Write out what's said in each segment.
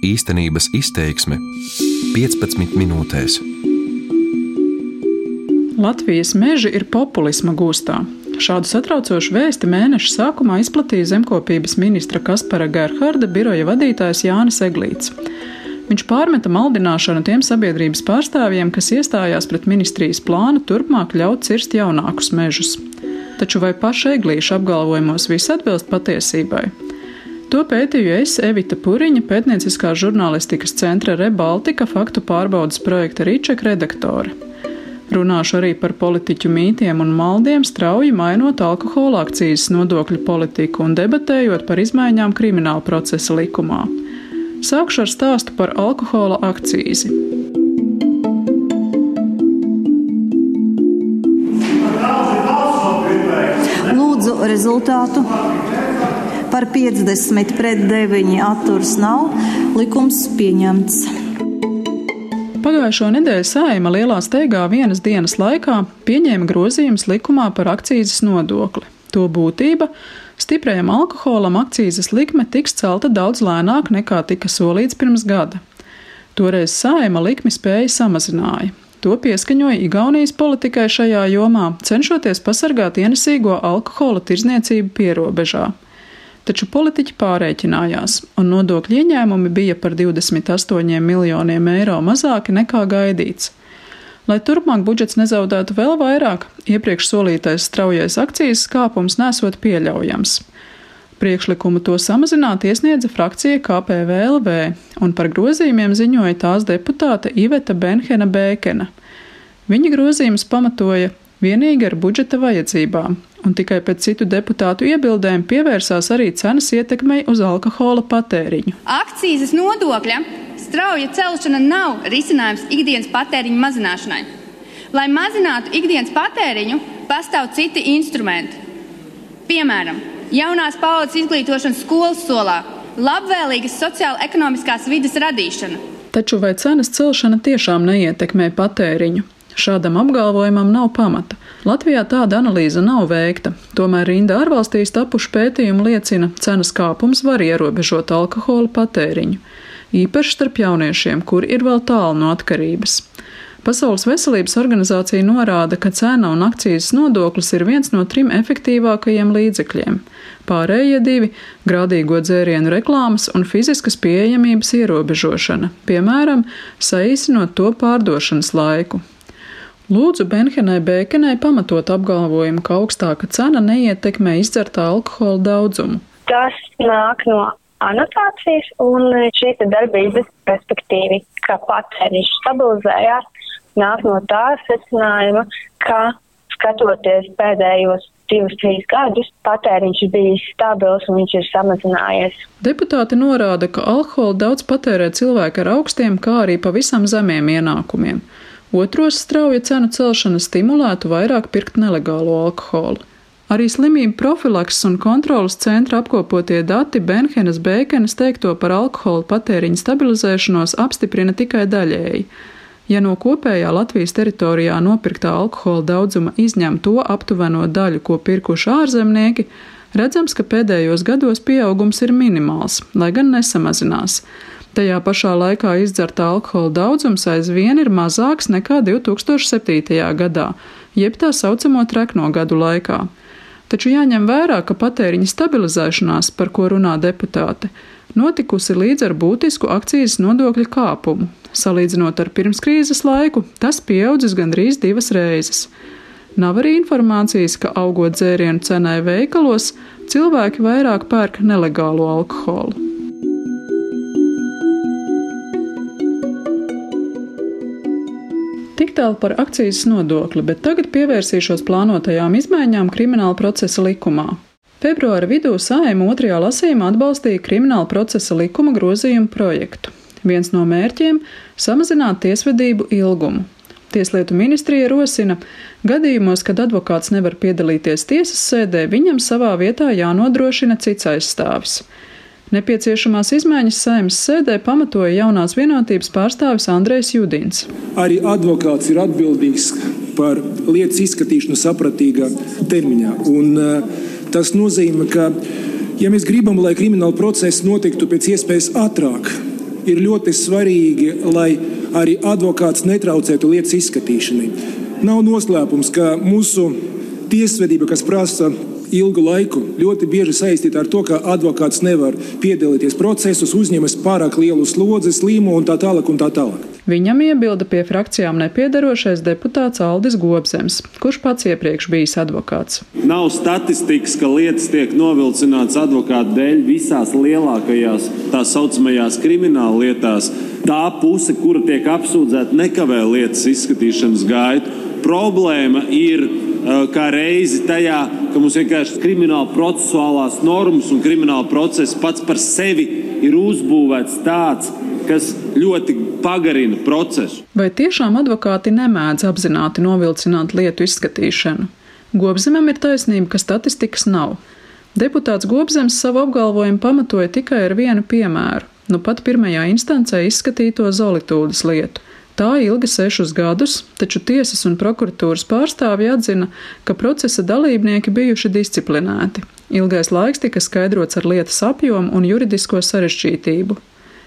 Īstenības izteiksme 15 minūtēs. Latvijas meži ir populisma gūstā. Šādu satraucošu vēsti mēneša sākumā izplatīja zemkopības ministra Kaspara Gerharda biroja vadītājs Jānis Eglīts. Viņš pārmeta maldināšanu tiem sabiedrības pārstāvjiem, kas iestājās pret ministrijas plānu turpmāk ļaut cirst jaunākus mežus. Taču vai paša eglīša apgalvojumos viss atbilst patiesībai? To pētīju es, Evita Puriņa, pētnieciskās žurnālistikas centra Rebaltika faktu pārbaudas projekta Rīček redaktore. Runāšu arī par politiķu mītiem un maldiem, strauji mainot alkohola akcijas nodokļu politiku un debatējot par izmaiņām krimināla procesa likumā. Sākšu ar stāstu par alkohola akcīzi. Lūdzu rezultātu. Par 50 pret 9 atturs nav. Likums pieņemts. Pagājušo nedēļu Sājuma lielā steigā vienas dienas laikā pieņēma grozījumus likumā par akcijas nodokli. To būtība - stiprajam alkoholam akcijas likme tiks celta daudz lēnāk nekā tika solīts pirms gada. Toreiz Sājuma likmi spēja samazināja. To pieskaņoja Igaunijas politikai šajā jomā, cenšoties pasargāt ienesīgo alkohola tirzniecību pierobežā taču politiķi pārēķinājās, un nodokļu ieņēmumi bija par 28 miljoniem eiro mazāki nekā gaidīts. Lai turpmāk budžets nezaudētu vēl vairāk, iepriekš solītais straujais akcijas kāpums nesot pieļaujams. Priekšlikumu to samazināt iesniedza frakcija KPVLV, un par grozījumiem ziņoja tās deputāte Iveta Benhena Bēkena. Viņa grozījumus pamatoja vienīgi ar budžeta vajadzībām, un tikai pēc citu deputātu iebildēm pievērsās arī cenas ietekmei uz alkohola patēriņu. Akcijas nodokļa strauja celšana nav risinājums ikdienas patēriņa mazināšanai. Lai mazinātu ikdienas patēriņu, pastāv citi instrumenti. Piemēram, jaunās paudzes izglītošana skolas solā, labvēlīgas sociāla-ekonomiskās vidas radīšana. Taču vai cenas celšana tiešām neietekmē patēriņu? Šādam apgalvojumam nav pamata. Latvijā tāda analīze nav veikta, tomēr rinda ārvalstīs tapuši pētījumi liecina, cenas kāpums var ierobežot alkohola patēriņu, īpaši starp jauniešiem, kuri ir vēl tālu no atkarības. Pasaules veselības organizācija norāda, ka cena un akcijas nodoklis ir viens no trim efektīvākajiem līdzekļiem. Pārējie divi - grādīgo dzērienu reklāmas un fiziskas pieejamības ierobežošana, piemēram, saīsinot to pārdošanas laiku, Lūdzu Benhenai Bēkenai pamatot apgalvojumu, ka augstāka cena neietekmē izdzertā alkohola daudzumu. Tas nāk no anotācijas un šī darbības perspektīva, ka patēriņš stabilizējās, nāk no tā secinājuma, ka skatoties pēdējos divus, trīs gadus, patēriņš ir bijis stabils un viņš ir samazinājies. Deputāti norāda, ka alkoholu daudz patērē cilvēki ar augstiem, kā arī pavisam zemiem ienākumiem. Otros strauja cenu celšana stimulētu vairāk pirkt nelegālo alkoholu. Arī slimību profilakses un kontrolas centra apkopotie dati Benhenas Bēkenes teikto par alkohola patēriņa stabilizēšanos apstiprina tikai daļēji. Ja no kopējā Latvijas teritorijā nopirktā alkohola daudzuma izņem to aptuveno daļu, ko pirkuši ārzemnieki, redzams, ka pēdējos gados pieaugums ir minimāls, lai gan nesamazinās. Tajā pašā laikā izdzertā alkohola daudzums aizvien ir mazāks nekā 2007. gadā, jeb tā saucamo trekno gadu laikā. Taču jāņem vērā, ka patēriņa stabilizēšanās, par ko runā deputāte, notikusi līdz ar būtisku akcijas nodokļu kāpumu. Salīdzinot ar pirmskrīzes laiku, tas pieaudzis gandrīz divas reizes. Nav arī informācijas, ka augot dzērienu cenai veikalos, cilvēki vairāk pērk nelegālo alkoholu. Tik tālu par akcijas nodokli, bet tagad pievērsīšos plānotajām izmaiņām krimināla procesa likumā. Februāra vidū Sājuma otrajā lasījumā atbalstīja krimināla procesa likuma grozījumu projektu. Viens no mērķiem - samazināt tiesvedību ilgumu. Tieslietu ministrija rosina, gadījumos, kad advokāts nevar piedalīties tiesas sēdē, viņam savā vietā jānodrošina cits aizstāvis. Nepieciešamās izmaiņas saimnes sēdē pamatoja jaunās vienotības pārstāvis Andrejs Judins. Arī advokāts ir atbildīgs par lietas izskatīšanu sapratīgā termiņā. Un, uh, tas nozīmē, ka, ja mēs gribam, lai krimināla process notiktu pēc iespējas ātrāk, ir ļoti svarīgi, lai arī advokāts netraucētu lietas izskatīšanai. Nav noslēpums, ka mūsu tiesvedība, kas prasa ilgu laiku, ļoti bieži saistīta ar to, ka advokāts nevar piedalīties procesos, uzņemas pārāk lielu slodzi, slīmu un tā tālāk. Un tā tālāk. Viņam iebilda pie frakcijām nepiedarošais deputāts Aldis Gobzems, kurš pats iepriekš bijis advokāts. Nav statistikas, ka lietas tiek novilcinātas advokātu dēļ visās lielākajās tā saucamajās krimināla lietās. Tā puse, kura tiek apsūdzēta, nekavē lietas izskatīšanas gaitu. Problēma ir kā reizi tajā, ka mums vienkārši krimināla procesuālās normas un krimināla process pats par sevi ir uzbūvēts tāds, kas ļoti pagarina procesu. Vai tiešām advokāti nemēdz apzināti novilcināt lietu izskatīšanu? Gobzemam ir taisnība, ka statistikas nav. Deputāts Gobzems savu apgalvojumu pamatoja tikai ar vienu piemēru - nu pat pirmajā instancē izskatīto zolitūdas lietu. Tā ilga sešus gadus, taču tiesas un prokuratūras pārstāvji atzina, ka procesa dalībnieki bijuši disciplinēti. Ilgais laiks tika skaidrots ar lietas apjomu un juridisko sarežģītību.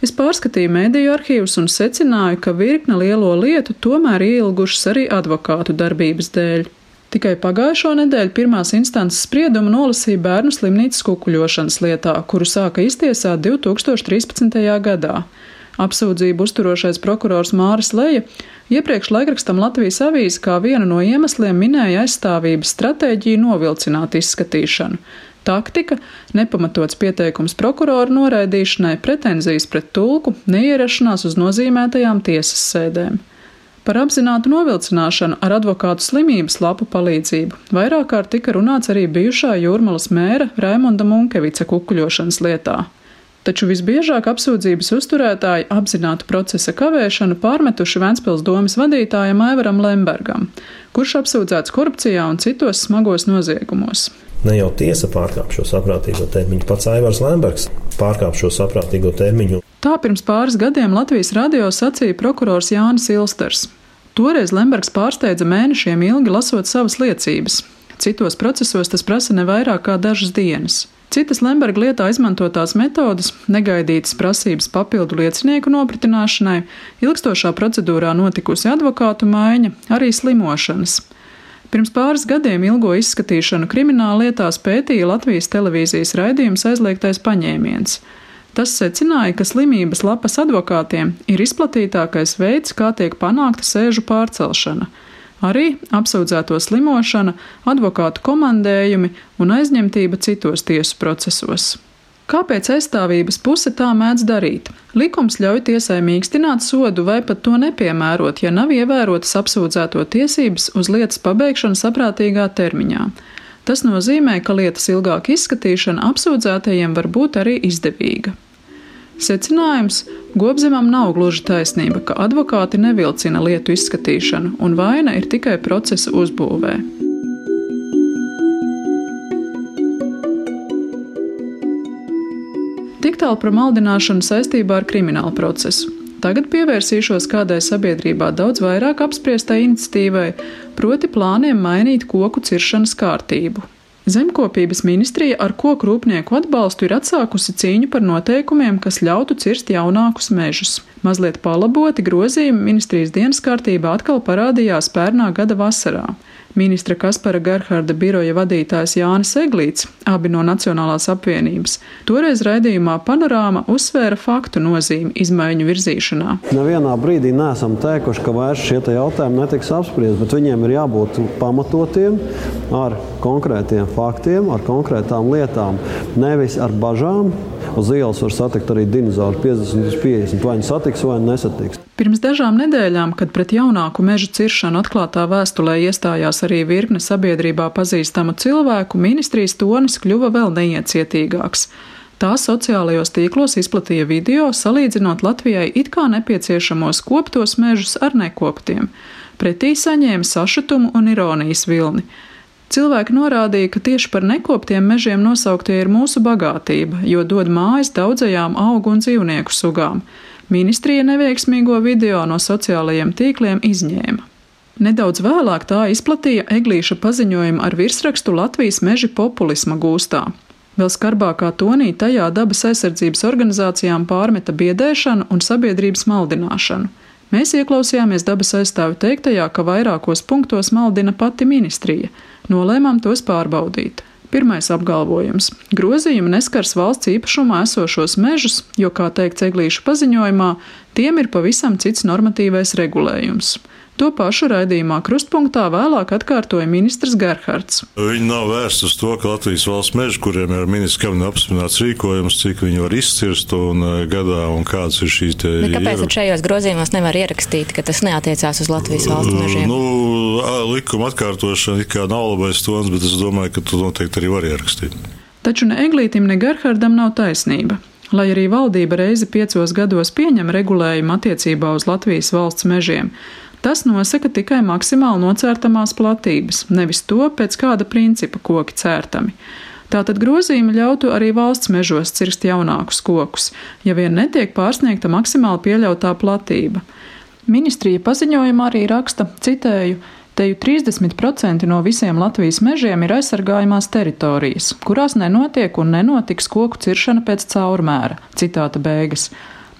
Es pārskatīju mediju arhīvus un secināju, ka virkne lielo lietu tomēr ielgušas arī advokātu darbības dēļ. Tikai pagājušo nedēļu pirmās instances spriedumu nolasīja bērnu slimnīcas kukuļošanas lietā, kuru sāka iztiesāt 2013. gadā. Apsūdzību uzturošais prokurors Māris Leja iepriekš laikrakstam Latvijas avīze kā vienu no iemesliem minēja aizstāvības stratēģiju novilcināt izskatīšanu. Taktika, nepamatots pieteikums prokuroru noraidīšanai, pretenzijas pret tulku, neierašanās uz nozīmētajām tiesas sēdēm. Par apzinātu novilcināšanu ar advokātu slimības lapu palīdzību vairāk kārt tika runāts arī bijušā jūrmalas mēra Raimonda Munkevica kukuļošanas lietā taču visbiežāk apsūdzības uzturētāji apzinātu procesa kavēšanu pārmetuši Ventspils domas vadītājam Aivaram Lembergam, kurš apsūdzēts korupcijā un citos smagos noziegumos. Ne jau tiesa pārkāp šo saprātīgo termiņu, pats Aivars Lembergs pārkāp šo saprātīgo termiņu. Tā pirms pāris gadiem Latvijas radio sacīja prokurors Jānis Ilsters. Toreiz Lembergs pārsteidza mēnešiem ilgi lasot savas liecības. Citos procesos tas prasa ne vairāk kā dažas dienas. Citas Lemberga lietā izmantotās metodas, negaidītas prasības papildu liecinieku nopratināšanai, ilgstošā procedūrā notikusi advokātu maiņa, arī slimošanas. Pirms pāris gadiem ilgo izskatīšanu krimināla lietās pētīja Latvijas televīzijas raidījums aizliegtais paņēmiens. Tas secināja, ka slimības lapas advokātiem ir izplatītākais veids, kā tiek panākta sēžu pārcelšana arī apsūdzēto slimošana, advokātu komandējumi un aizņemtība citos tiesu procesos. Kāpēc aizstāvības puse tā mēdz darīt? Likums ļauj tiesai mīkstināt sodu vai pat to nepiemērot, ja nav ievērotas apsūdzēto tiesības uz lietas pabeigšanu saprātīgā termiņā. Tas nozīmē, ka lietas ilgāka izskatīšana apsūdzētajiem var būt arī izdevīga. Secinājums - Gobzemam nav gluži taisnība, ka advokāti nevilcina lietu izskatīšanu, un vaina ir tikai procesa uzbūvē. Tik tālu par maldināšanu saistībā ar kriminālu procesu. Tagad pievērsīšos kādai sabiedrībā daudz vairāk apspriestai iniciatīvai, proti plāniem mainīt koku ciršanas kārtību. Zemkopības ministrija ar koku rūpnieku atbalstu ir atsākusi cīņu par noteikumiem, kas ļautu cirst jaunākus mežus. Mazliet palaboti grozījumi ministrijas dienas kārtībā atkal parādījās pērnā gada vasarā. Ministra Kaspara Gerharda biroja vadītājs Jānis Eglīts, abi no Nacionālās apvienības, toreiz raidījumā Panorāma uzsvēra faktu nozīmi izmaiņu virzīšanā. Nevienā brīdī neesam teikuši, ka vairs šie jautājumi netiks apspriesti, bet viņiem ir jābūt pamatotiem ar konkrētiem faktiem, ar konkrētām lietām, nevis ar bažām. Uz ielas var satikt arī dinozauru 50 līdz 50. Vai nu satiks, vai nesatiks. Pirms dažām nedēļām, kad pret jaunāku meža ciršanu atklātā vēstulē iestājās arī virkne sabiedrībā pazīstamu cilvēku, ministrijas tonis kļuva vēl neiecietīgāks. Tā sociālajos tīklos izplatīja video, salīdzinot Latvijai it kā nepieciešamos koptos mežus ar nekoptiem. Pretī saņēma sašutumu un ironijas vilni. Cilvēki norādīja, ka tieši par nekoptiem mežiem nosauktie ir mūsu bagātība, jo dod mājas daudzajām augu un dzīvnieku sugām. Ministrija neveiksmīgo video no sociālajiem tīkliem izņēma. Nedaudz vēlāk tā izplatīja Eglīša paziņojumu ar virsrakstu Latvijas meži populisma gūstā. Vēl skarbākā tonī tajā dabas aizsardzības organizācijām pārmeta biedēšanu un sabiedrības maldināšanu. Mēs ieklausījāmies dabas aizstāvi teiktajā, ka vairākos punktos maldina pati ministrija. Nolēmām tos pārbaudīt. Pirmais apgalvojums - grozījumi neskars valsts īpašumā esošos mežus, jo, kā teikts Eglīša paziņojumā, tiem ir pavisam cits normatīvais regulējums. To pašu raidījumā krustpunktā vēlāk atkārtoja ministrs Gerhards. Viņi nav vērsti uz to, ka Latvijas valsts meži, kuriem ir ministrs kabineta apstiprināts rīkojums, cik viņi var izcirst un uh, gadā un kādas ir šīs te. Bet kāpēc ieru... šajos grozījumos nevar ierakstīt, ka tas neatiecās uz Latvijas valsts mežiem? Nu, likuma atkārtošana it kā nav labais tons, bet es domāju, ka to noteikti arī var ierakstīt. Taču ne Eglītim, ne Gerhardam nav taisnība. Lai arī valdība reizi piecos gados pieņem regulējumu attiecībā uz Latvijas valsts mežiem, Tas nosaka tikai maksimāli nocērtamās platības, nevis to, pēc kāda principa koki cērtami. Tātad grozījumi ļautu arī valsts mežos cirst jaunākus kokus, ja vien netiek pārsniegta maksimāli pieļautā platība. Ministrija paziņojumā arī raksta, citēju, Teju 30% no visiem Latvijas mežiem ir aizsargājumās teritorijas, kurās nenotiek un nenotiks koku ciršana pēc caurmēra. Citāta beigas.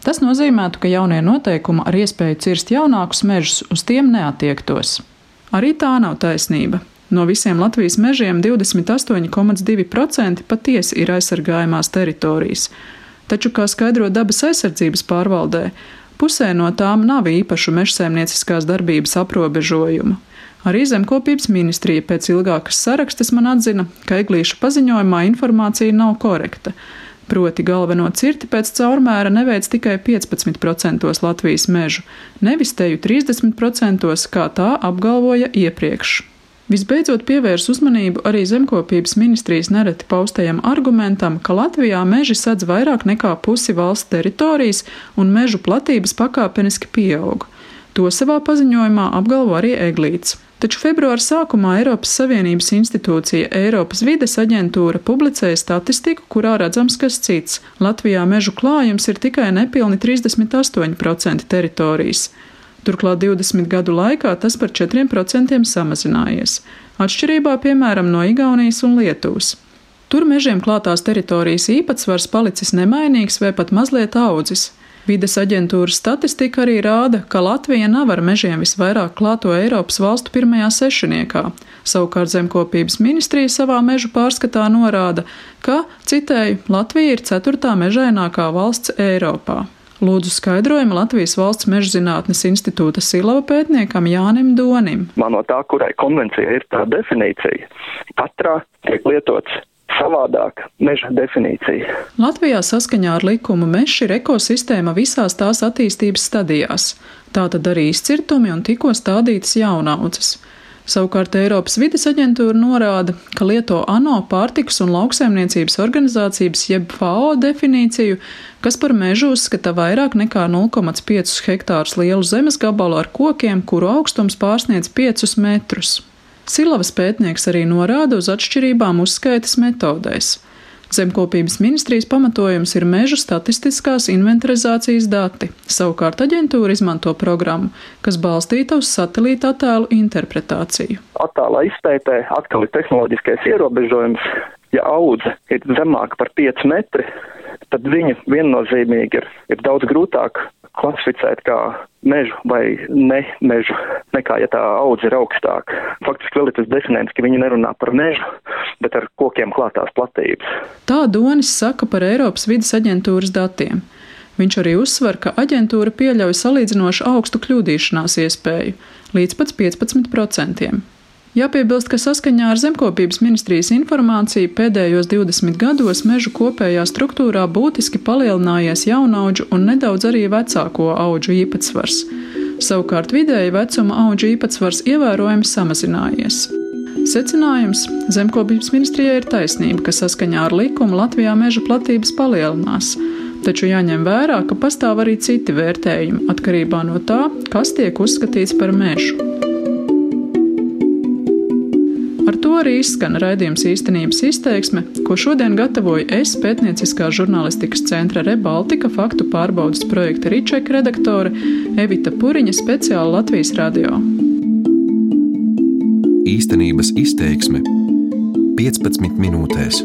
Tas nozīmētu, ka jaunie noteikumi ar iespēju cirst jaunākus mežus uz tiem neatiektos. Arī tā nav taisnība. No visiem Latvijas mežiem 28,2% patiesi ir aizsargājumās teritorijas, taču, kā skaidro dabas aizsardzības pārvaldē, pusē no tām nav īpašu mežsaimnieciskās darbības aprobežojumu. Arī zemkopības ministrija pēc ilgākas sarakstes man atzina, ka eglīša paziņojumā informācija nav korekta proti galveno cirti pēc caurmēra neveic tikai 15% Latvijas mežu, nevis teju 30%, kā tā apgalvoja iepriekš. Visbeidzot, pievērs uzmanību arī zemkopības ministrijas nereti paustajam argumentam, ka Latvijā meži sadz vairāk nekā pusi valsts teritorijas un mežu platības pakāpeniski pieaug. To savā paziņojumā apgalvo arī Eglīts. Taču februāra sākumā Eiropas Savienības institūcija Eiropas vides aģentūra publicēja statistiku, kurā redzams, kas cits. Latvijā mežu klājums ir tikai nepilni 38% teritorijas. Turklāt 20 gadu laikā tas par 4% samazinājies, atšķirībā piemēram no Igaunijas un Lietuvas. Tur mežiem klātās teritorijas īpatsvars palicis nemainīgs vai pat mazliet audzis. Vides aģentūras statistika arī rāda, ka Latvija nav ar mežiem visvairāk klāto Eiropas valstu pirmajā sešiniekā. Savukārt zemkopības ministrija savā mežu pārskatā norāda, ka, citēju, Latvija ir ceturtā mežainākā valsts Eiropā. Lūdzu skaidrojumu Latvijas valsts mežzinātnes institūta Silava pētniekam Jānim Donim. Man no tā, kurai konvencija ir tā definīcija, katrā tiek lietots savādāk meža definīcija. Latvijā saskaņā ar likumu mežs ir ekosistēma visās tās attīstības stadijās. Tātad arī izcirtumi un tikko stādītas jaunaudzes. Savukārt Eiropas vides aģentūra norāda, ka lieto ANO pārtikas un lauksaimniecības organizācijas jeb FAO definīciju, kas par mežu uzskata vairāk nekā 0,5 hektārus lielu zemes gabalu ar kokiem, kuru augstums pārsniedz 5 metrus. Silavas pētnieks arī norāda uz atšķirībām uzskaitas metodēs. Zemkopības ministrijas pamatojums ir mežu statistiskās inventarizācijas dati, savukārt aģentūra izmanto programmu, kas balstīta uz satelīta attēlu interpretāciju. Attēlā izpētē atkal ir tehnoloģiskais ierobežojums. Ja audze ir zemāka par 5 metri, tad viņu viennozīmīgi ir, ir daudz grūtāk klasificēt kā mežu vai ne mežu, nekā ja tā audze ir augstāka. Faktiski vēl ir tas definējums, ka viņi nerunā par mežu, bet ar kokiem klātās platības. Tā Donis saka par Eiropas vidas aģentūras datiem. Viņš arī uzsver, ka aģentūra pieļauj salīdzinoši augstu kļūdīšanās iespēju - līdz pat 15%. Jāpiebilst, ka saskaņā ar Zemkopības ministrijas informāciju pēdējos 20 gados mežu kopējā struktūrā būtiski palielinājies jaunaudžu un nedaudz arī vecāko auģu īpatsvars. Savukārt vidēji vecuma auģu īpatsvars ievērojami samazinājies. Secinājums - Zemkopības ministrijai ir taisnība, ka saskaņā ar likumu Latvijā meža platības palielinās, taču jāņem vērā, ka pastāv arī citi vērtējumi atkarībā no tā, kas tiek uzskatīts par mežu. Arī izskan raidījums īstenības izteiksme, ko šodien gatavoju es, pētnieciskā žurnālistikas centra Rebaltika faktu pārbaudas projekta Ričeka redaktore Evita Puriņa speciāli Latvijas radio. Īstenības izteiksme 15 minūtēs.